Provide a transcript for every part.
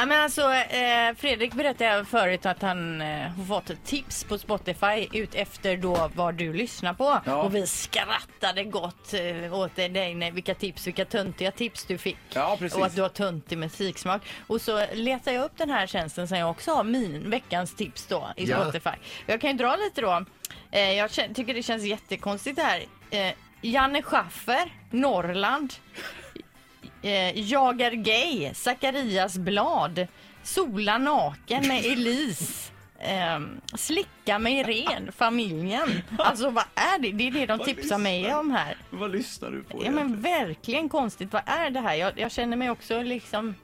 Ja, men alltså, eh, Fredrik berättade förut att han eh, fått ett tips på Spotify ut efter då vad du lyssnar på. Ja. Och vi skrattade gott eh, åt dig, nej, vilka tips, vilka töntiga tips du fick. Ja, precis. Och att du har töntig musiksmak. Och så letar jag upp den här tjänsten som jag också har, min veckans tips då i Ja. Spotify. Jag kan ju dra lite då. Eh, jag tycker det känns jättekonstigt det här. Eh, Janne Schaffer, Norrland. Eh, jag är gay, Zacharias blad, Sola naken med Elise. ehm, slicka mig ren, familjen. Alltså vad är det? Det är det de Vad tipsar mig lyssnar- om här. Vad lyssnar du på? Ja men verkligen konstigt. Vad är det här? Jag, jag känner mig också liksom...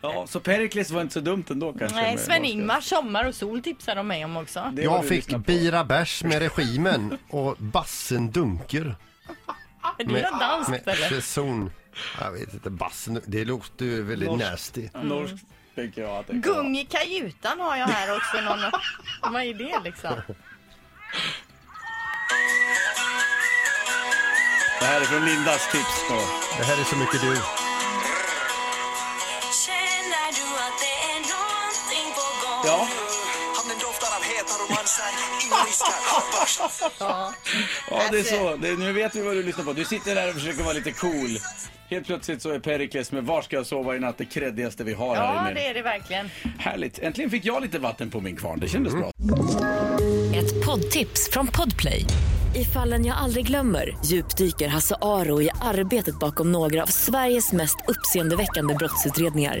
Ja, så Perikles var inte så dumt ändå kanske? Nej, med Sven-Ingmar, Sommar och sol tipsar de mig om också. Det Jag fick. Bira Bärs med regimen och Bassen Dunker. Är det något danskt med eller? Cheson. Jag vet inte, Bassen, det låter ju väldigt Norsk. nasty. Norskt tänker jag att det kan. Gung i kajutan har jag här också. Någon... Vad är det liksom? Det här är från Lindas tips då. Det här är så mycket du. Känner av heta romanser. Ja. ja det är så. Det, nu vet vi vad du lyssnar på. Du sitter där och försöker vara lite cool. Helt plötsligt så är Perikles med Var ska jag sova i natt det kreddigaste vi har här ja, inne. det är det verkligen. Härligt. Äntligen fick jag lite vatten på min kvarn. Det kändes bra. Ett poddtips från Podplay. I fallen jag aldrig glömmer djupdyker Hasse Aro i arbetet bakom några av Sveriges mest uppseendeväckande brottsutredningar.